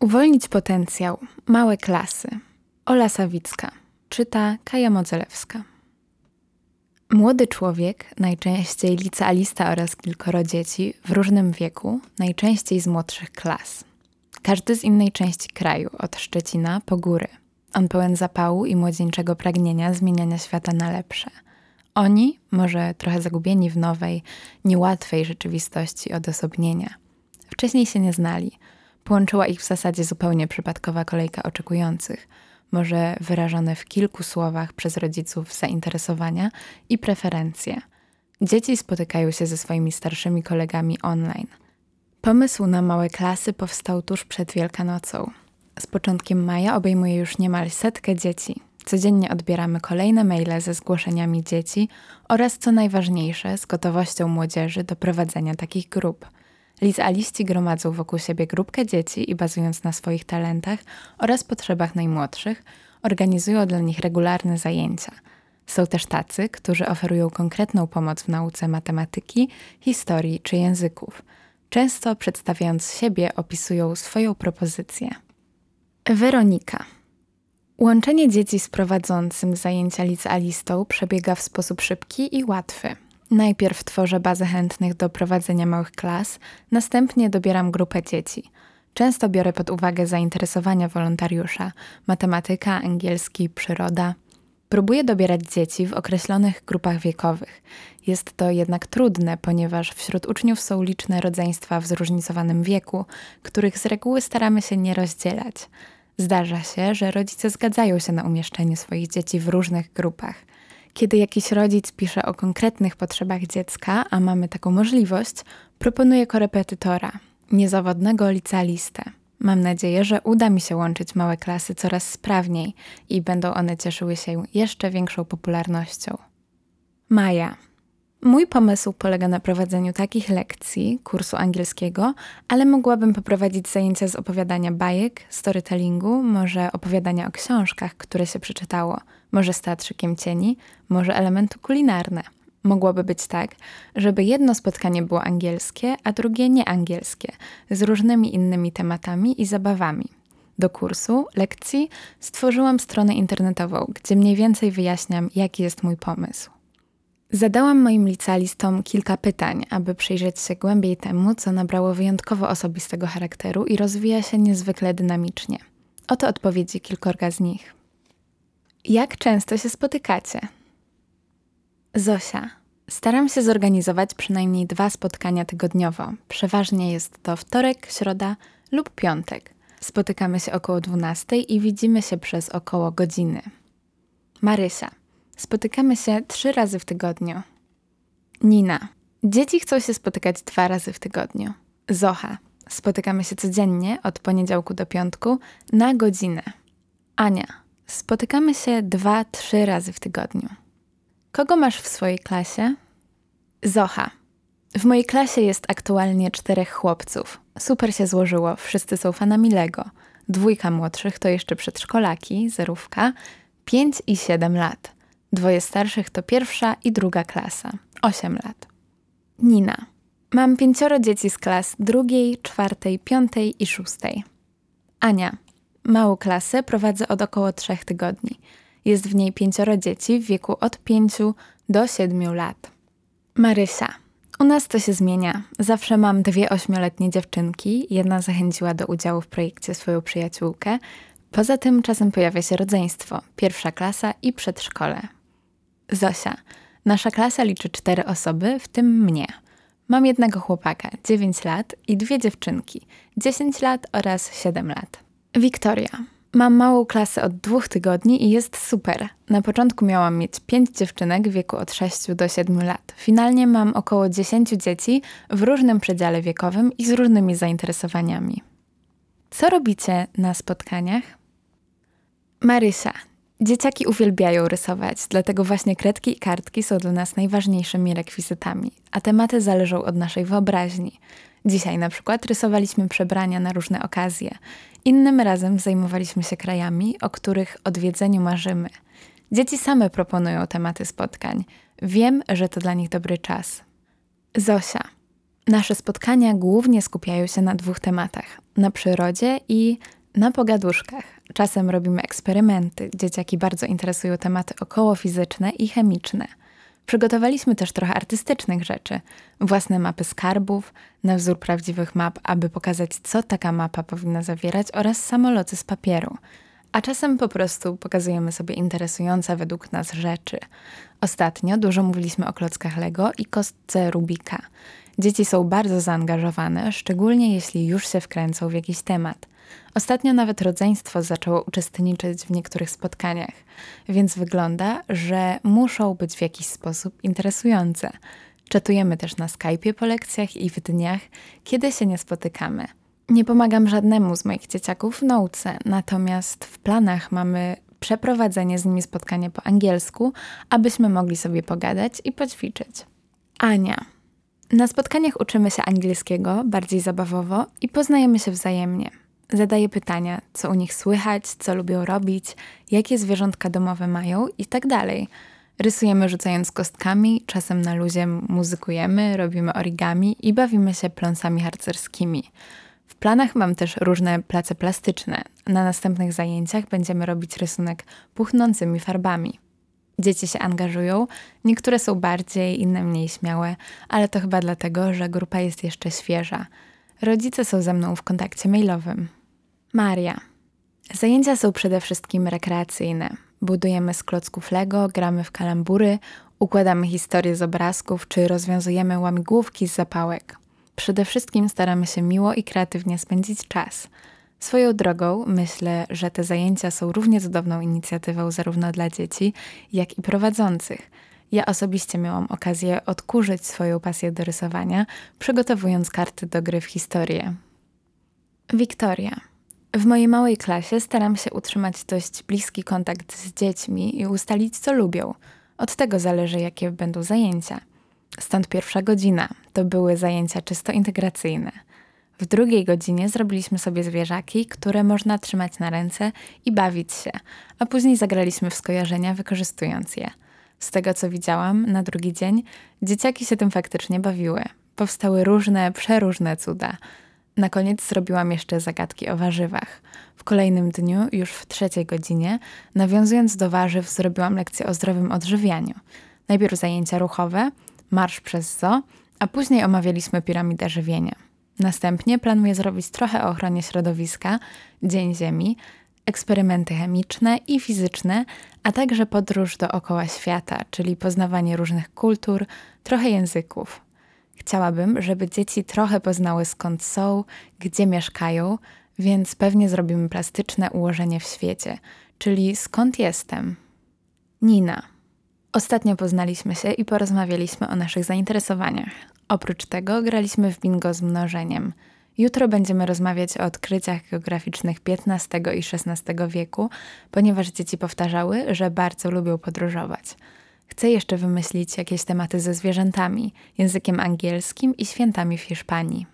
Uwolnić potencjał. Małe klasy. Ola Sawicka. Czyta Kaja Modzelewska. Młody człowiek, najczęściej licealista oraz kilkoro dzieci w różnym wieku, najczęściej z młodszych klas. Każdy z innej części kraju, od Szczecina po góry. On pełen zapału i młodzieńczego pragnienia zmieniania świata na lepsze. Oni, może trochę zagubieni w nowej, niełatwej rzeczywistości odosobnienia. Wcześniej się nie znali – Połączyła ich w zasadzie zupełnie przypadkowa kolejka oczekujących, może wyrażone w kilku słowach przez rodziców zainteresowania i preferencje. Dzieci spotykają się ze swoimi starszymi kolegami online. Pomysł na małe klasy powstał tuż przed Wielkanocą. Z początkiem maja obejmuje już niemal setkę dzieci. Codziennie odbieramy kolejne maile ze zgłoszeniami dzieci oraz, co najważniejsze, z gotowością młodzieży do prowadzenia takich grup – Licealiści gromadzą wokół siebie grupkę dzieci i bazując na swoich talentach oraz potrzebach najmłodszych, organizują dla nich regularne zajęcia. Są też tacy, którzy oferują konkretną pomoc w nauce matematyki, historii czy języków. Często przedstawiając siebie, opisują swoją propozycję. Weronika. Łączenie dzieci z prowadzącym zajęcia licealistą przebiega w sposób szybki i łatwy. Najpierw tworzę bazę chętnych do prowadzenia małych klas, następnie dobieram grupę dzieci. Często biorę pod uwagę zainteresowania wolontariusza matematyka, angielski, przyroda. Próbuję dobierać dzieci w określonych grupach wiekowych. Jest to jednak trudne, ponieważ wśród uczniów są liczne rodzeństwa w zróżnicowanym wieku, których z reguły staramy się nie rozdzielać. Zdarza się, że rodzice zgadzają się na umieszczenie swoich dzieci w różnych grupach. Kiedy jakiś rodzic pisze o konkretnych potrzebach dziecka, a mamy taką możliwość, proponuję korepetytora, niezawodnego licealistę. Mam nadzieję, że uda mi się łączyć małe klasy coraz sprawniej i będą one cieszyły się jeszcze większą popularnością. Maja. Mój pomysł polega na prowadzeniu takich lekcji, kursu angielskiego, ale mogłabym poprowadzić zajęcia z opowiadania bajek, storytellingu, może opowiadania o książkach, które się przeczytało, może z teatrzykiem cieni, może elementy kulinarne. Mogłoby być tak, żeby jedno spotkanie było angielskie, a drugie nieangielskie, z różnymi innymi tematami i zabawami. Do kursu, lekcji stworzyłam stronę internetową, gdzie mniej więcej wyjaśniam, jaki jest mój pomysł. Zadałam moim licealistom kilka pytań, aby przyjrzeć się głębiej temu, co nabrało wyjątkowo osobistego charakteru i rozwija się niezwykle dynamicznie. Oto odpowiedzi kilkorga z nich. Jak często się spotykacie? Zosia. Staram się zorganizować przynajmniej dwa spotkania tygodniowo. Przeważnie jest to wtorek, środa lub piątek. Spotykamy się około 12 i widzimy się przez około godziny. Marysia. Spotykamy się trzy razy w tygodniu. Nina. Dzieci chcą się spotykać dwa razy w tygodniu. Zocha. Spotykamy się codziennie od poniedziałku do piątku na godzinę. Ania. Spotykamy się dwa, trzy razy w tygodniu. Kogo masz w swojej klasie? Zocha. W mojej klasie jest aktualnie czterech chłopców. Super się złożyło, wszyscy są fanami Lego. Dwójka młodszych to jeszcze przedszkolaki, zerówka, pięć i siedem lat. Dwoje starszych to pierwsza i druga klasa, 8 lat. Nina. Mam pięcioro dzieci z klas drugiej, czwartej, piątej i szóstej. Ania. Małą klasę prowadzę od około trzech tygodni. Jest w niej pięcioro dzieci w wieku od pięciu do siedmiu lat. Marysia. U nas to się zmienia. Zawsze mam dwie ośmioletnie dziewczynki. Jedna zachęciła do udziału w projekcie swoją przyjaciółkę. Poza tym czasem pojawia się rodzeństwo, pierwsza klasa i przedszkole. Zosia. Nasza klasa liczy cztery osoby, w tym mnie. Mam jednego chłopaka, 9 lat i dwie dziewczynki, 10 lat oraz 7 lat. Wiktoria. Mam małą klasę od dwóch tygodni i jest super. Na początku miałam mieć pięć dziewczynek w wieku od 6 do 7 lat. Finalnie mam około 10 dzieci w różnym przedziale wiekowym i z różnymi zainteresowaniami. Co robicie na spotkaniach? Marysia, Dzieciaki uwielbiają rysować, dlatego właśnie kredki i kartki są dla nas najważniejszymi rekwizytami, a tematy zależą od naszej wyobraźni. Dzisiaj na przykład rysowaliśmy przebrania na różne okazje. Innym razem zajmowaliśmy się krajami, o których odwiedzeniu marzymy. Dzieci same proponują tematy spotkań. Wiem, że to dla nich dobry czas. Zosia. Nasze spotkania głównie skupiają się na dwóch tematach: na przyrodzie i na pogaduszkach. Czasem robimy eksperymenty. Dzieciaki bardzo interesują tematy okołofizyczne i chemiczne. Przygotowaliśmy też trochę artystycznych rzeczy. Własne mapy skarbów, na wzór prawdziwych map, aby pokazać, co taka mapa powinna zawierać, oraz samoloty z papieru. A czasem po prostu pokazujemy sobie interesujące według nas rzeczy. Ostatnio dużo mówiliśmy o klockach Lego i kostce Rubika. Dzieci są bardzo zaangażowane, szczególnie jeśli już się wkręcą w jakiś temat. Ostatnio nawet rodzeństwo zaczęło uczestniczyć w niektórych spotkaniach, więc wygląda, że muszą być w jakiś sposób interesujące. Czatujemy też na Skype'ie po lekcjach i w dniach, kiedy się nie spotykamy. Nie pomagam żadnemu z moich dzieciaków w nauce, natomiast w planach mamy przeprowadzenie z nimi spotkania po angielsku, abyśmy mogli sobie pogadać i poćwiczyć. Ania. Na spotkaniach uczymy się angielskiego bardziej zabawowo i poznajemy się wzajemnie. Zadaję pytania, co u nich słychać, co lubią robić, jakie zwierzątka domowe mają i tak. Rysujemy rzucając kostkami, czasem na luzie muzykujemy, robimy origami i bawimy się pląsami harcerskimi. W planach mam też różne place plastyczne. Na następnych zajęciach będziemy robić rysunek puchnącymi farbami. Dzieci się angażują, niektóre są bardziej, inne mniej śmiałe, ale to chyba dlatego, że grupa jest jeszcze świeża. Rodzice są ze mną w kontakcie mailowym. Maria. Zajęcia są przede wszystkim rekreacyjne. Budujemy z klocków Lego, gramy w kalambury, układamy historie z obrazków czy rozwiązujemy łamigłówki z zapałek. Przede wszystkim staramy się miło i kreatywnie spędzić czas. Swoją drogą myślę, że te zajęcia są równie cudowną inicjatywą zarówno dla dzieci, jak i prowadzących. Ja osobiście miałam okazję odkurzyć swoją pasję do rysowania, przygotowując karty do gry w historię. Wiktoria. W mojej małej klasie staram się utrzymać dość bliski kontakt z dziećmi i ustalić, co lubią. Od tego zależy, jakie będą zajęcia. Stąd pierwsza godzina to były zajęcia czysto integracyjne. W drugiej godzinie zrobiliśmy sobie zwierzaki, które można trzymać na ręce i bawić się, a później zagraliśmy w skojarzenia, wykorzystując je. Z tego co widziałam, na drugi dzień dzieciaki się tym faktycznie bawiły. Powstały różne, przeróżne cuda. Na koniec zrobiłam jeszcze zagadki o warzywach. W kolejnym dniu, już w trzeciej godzinie, nawiązując do warzyw, zrobiłam lekcję o zdrowym odżywianiu. Najpierw zajęcia ruchowe, marsz przez zoo, a później omawialiśmy piramidę żywienia. Następnie planuję zrobić trochę o ochronie środowiska, Dzień Ziemi, eksperymenty chemiczne i fizyczne, a także podróż dookoła świata, czyli poznawanie różnych kultur, trochę języków. Chciałabym, żeby dzieci trochę poznały skąd są, gdzie mieszkają, więc pewnie zrobimy plastyczne ułożenie w świecie, czyli skąd jestem. Nina. Ostatnio poznaliśmy się i porozmawialiśmy o naszych zainteresowaniach. Oprócz tego graliśmy w bingo z mnożeniem. Jutro będziemy rozmawiać o odkryciach geograficznych XV i XVI wieku, ponieważ dzieci powtarzały, że bardzo lubią podróżować. Chcę jeszcze wymyślić jakieś tematy ze zwierzętami, językiem angielskim i świętami w Hiszpanii.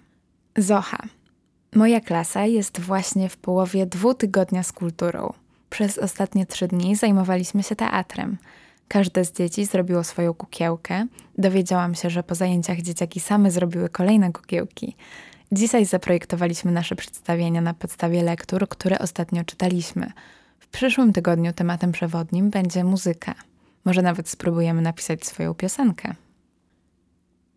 Zocha. Moja klasa jest właśnie w połowie dwutygodnia z kulturą. Przez ostatnie trzy dni zajmowaliśmy się teatrem. Każde z dzieci zrobiło swoją kukiełkę. Dowiedziałam się, że po zajęciach dzieciaki same zrobiły kolejne kukiełki. Dzisiaj zaprojektowaliśmy nasze przedstawienia na podstawie lektur, które ostatnio czytaliśmy. W przyszłym tygodniu tematem przewodnim będzie muzyka. Może nawet spróbujemy napisać swoją piosenkę.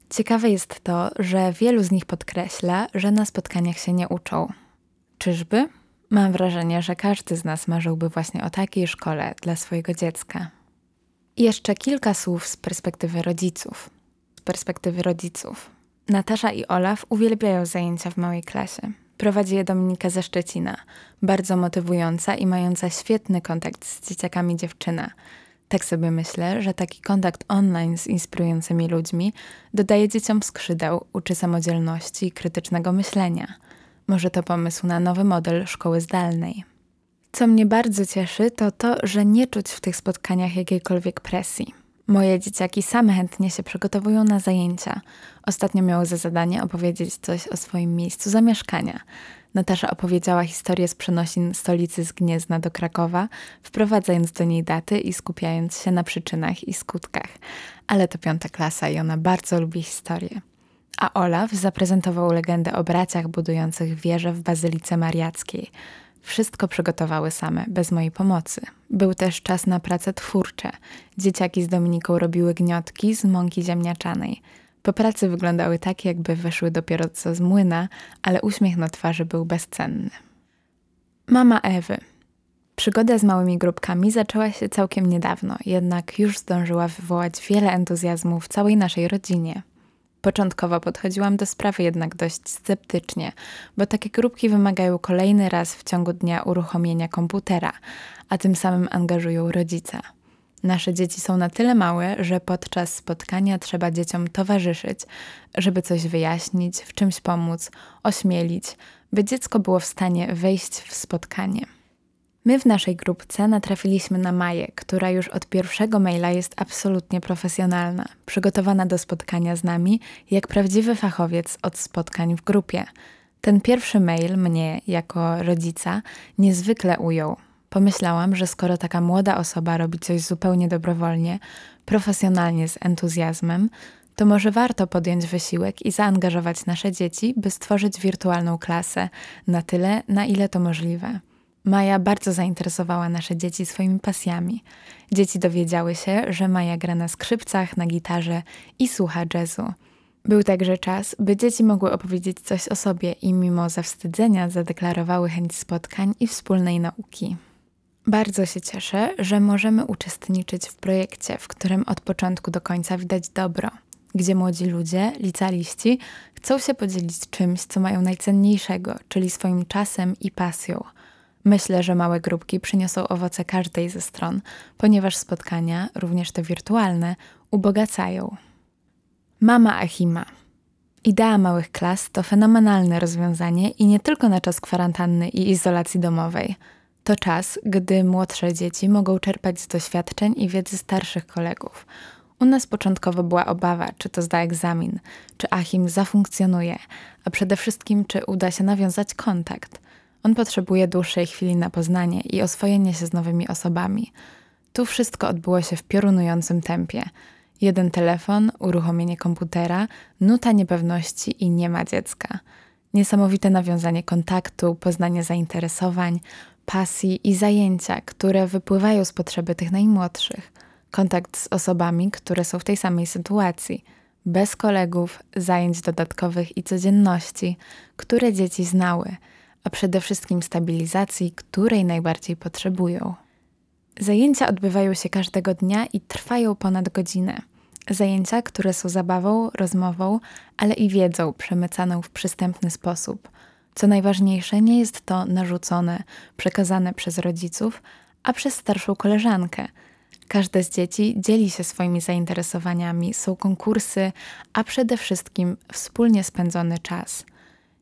Ciekawe jest to, że wielu z nich podkreśla, że na spotkaniach się nie uczą. Czyżby? Mam wrażenie, że każdy z nas marzyłby właśnie o takiej szkole dla swojego dziecka. Jeszcze kilka słów z perspektywy rodziców. Z perspektywy rodziców. Natasza i Olaf uwielbiają zajęcia w małej klasie. Prowadzi je Dominika ze Szczecina, bardzo motywująca i mająca świetny kontakt z dzieciakami dziewczyna. Tak sobie myślę, że taki kontakt online z inspirującymi ludźmi dodaje dzieciom skrzydeł, uczy samodzielności i krytycznego myślenia. Może to pomysł na nowy model szkoły zdalnej. Co mnie bardzo cieszy, to to, że nie czuć w tych spotkaniach jakiejkolwiek presji. Moje dzieciaki same chętnie się przygotowują na zajęcia. Ostatnio miały za zadanie opowiedzieć coś o swoim miejscu zamieszkania. Natasza opowiedziała historię z przenosin stolicy z Gniezna do Krakowa, wprowadzając do niej daty i skupiając się na przyczynach i skutkach. Ale to piąta klasa i ona bardzo lubi historię. a Olaf zaprezentował legendę o braciach budujących wieżę w Bazylice Mariackiej. Wszystko przygotowały same, bez mojej pomocy. Był też czas na prace twórcze. Dzieciaki z Dominiką robiły gniotki z mąki ziemniaczanej. Po pracy wyglądały tak, jakby weszły dopiero co z młyna, ale uśmiech na twarzy był bezcenny. Mama Ewy. Przygoda z małymi grupkami zaczęła się całkiem niedawno, jednak już zdążyła wywołać wiele entuzjazmu w całej naszej rodzinie. Początkowo podchodziłam do sprawy jednak dość sceptycznie, bo takie grupki wymagają kolejny raz w ciągu dnia uruchomienia komputera, a tym samym angażują rodzica. Nasze dzieci są na tyle małe, że podczas spotkania trzeba dzieciom towarzyszyć, żeby coś wyjaśnić, w czymś pomóc, ośmielić, by dziecko było w stanie wejść w spotkanie. My w naszej grupce natrafiliśmy na Maję, która już od pierwszego maila jest absolutnie profesjonalna, przygotowana do spotkania z nami, jak prawdziwy fachowiec od spotkań w grupie. Ten pierwszy mail mnie, jako rodzica, niezwykle ujął. Pomyślałam, że skoro taka młoda osoba robi coś zupełnie dobrowolnie, profesjonalnie, z entuzjazmem, to może warto podjąć wysiłek i zaangażować nasze dzieci, by stworzyć wirtualną klasę na tyle, na ile to możliwe. Maja bardzo zainteresowała nasze dzieci swoimi pasjami. Dzieci dowiedziały się, że Maja gra na skrzypcach, na gitarze i słucha jazzu. Był także czas, by dzieci mogły opowiedzieć coś o sobie i mimo zawstydzenia zadeklarowały chęć spotkań i wspólnej nauki. Bardzo się cieszę, że możemy uczestniczyć w projekcie, w którym od początku do końca widać dobro, gdzie młodzi ludzie, licealiści, chcą się podzielić czymś, co mają najcenniejszego, czyli swoim czasem i pasją – Myślę, że małe grupki przyniosą owoce każdej ze stron, ponieważ spotkania, również te wirtualne, ubogacają. Mama Achima. Idea małych klas to fenomenalne rozwiązanie i nie tylko na czas kwarantanny i izolacji domowej. To czas, gdy młodsze dzieci mogą czerpać z doświadczeń i wiedzy starszych kolegów. U nas początkowo była obawa, czy to zda egzamin, czy Achim zafunkcjonuje, a przede wszystkim, czy uda się nawiązać kontakt – on potrzebuje dłuższej chwili na poznanie i oswojenie się z nowymi osobami. Tu wszystko odbyło się w piorunującym tempie. Jeden telefon, uruchomienie komputera, nuta niepewności i nie ma dziecka. Niesamowite nawiązanie kontaktu, poznanie zainteresowań, pasji i zajęcia, które wypływają z potrzeby tych najmłodszych. Kontakt z osobami, które są w tej samej sytuacji. Bez kolegów, zajęć dodatkowych i codzienności, które dzieci znały – a przede wszystkim stabilizacji, której najbardziej potrzebują. Zajęcia odbywają się każdego dnia i trwają ponad godzinę. Zajęcia, które są zabawą, rozmową, ale i wiedzą przemycaną w przystępny sposób. Co najważniejsze, nie jest to narzucone, przekazane przez rodziców, a przez starszą koleżankę. Każde z dzieci dzieli się swoimi zainteresowaniami, są konkursy, a przede wszystkim wspólnie spędzony czas –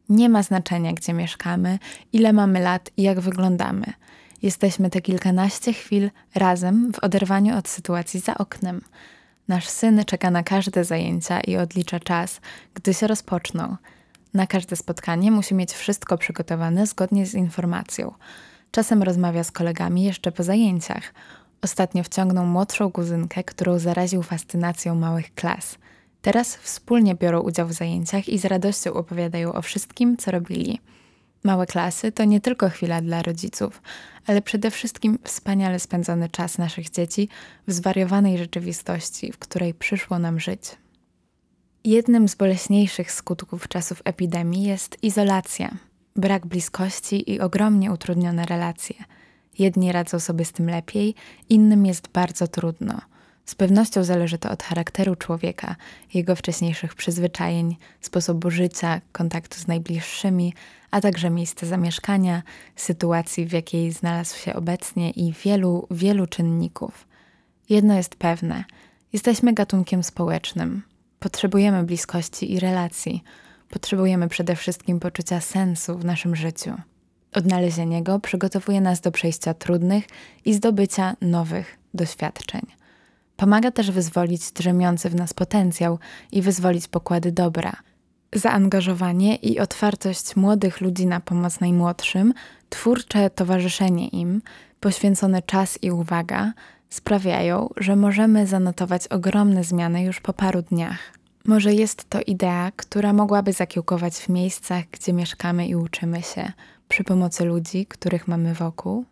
nie ma znaczenia, gdzie mieszkamy, ile mamy lat i jak wyglądamy. Jesteśmy te kilkanaście chwil razem w oderwaniu od sytuacji za oknem. Nasz syn czeka na każde zajęcia i odlicza czas, gdy się rozpoczną. Na każde spotkanie musi mieć wszystko przygotowane zgodnie z informacją. Czasem rozmawia z kolegami jeszcze po zajęciach. Ostatnio wciągnął młodszą kuzynkę, którą zaraził fascynacją małych klas – Teraz wspólnie biorą udział w zajęciach i z radością opowiadają o wszystkim, co robili. Małe klasy to nie tylko chwila dla rodziców, ale przede wszystkim wspaniale spędzony czas naszych dzieci w zwariowanej rzeczywistości, w której przyszło nam żyć. Jednym z boleśniejszych skutków czasów epidemii jest izolacja, brak bliskości i ogromnie utrudnione relacje. Jedni radzą sobie z tym lepiej, innym jest bardzo trudno – z pewnością zależy to od charakteru człowieka, jego wcześniejszych przyzwyczajeń, sposobu życia, kontaktu z najbliższymi, a także miejsca zamieszkania, sytuacji, w jakiej znalazł się obecnie i wielu, wielu czynników. Jedno jest pewne: jesteśmy gatunkiem społecznym. Potrzebujemy bliskości i relacji. Potrzebujemy przede wszystkim poczucia sensu w naszym życiu. Odnalezienie go przygotowuje nas do przejścia trudnych i zdobycia nowych doświadczeń. Pomaga też wyzwolić drzemiący w nas potencjał i wyzwolić pokłady dobra. Zaangażowanie i otwartość młodych ludzi na pomoc najmłodszym, twórcze towarzyszenie im, poświęcony czas i uwaga sprawiają, że możemy zanotować ogromne zmiany już po paru dniach. Może jest to idea, która mogłaby zakiełkować w miejscach, gdzie mieszkamy i uczymy się, przy pomocy ludzi, których mamy wokół?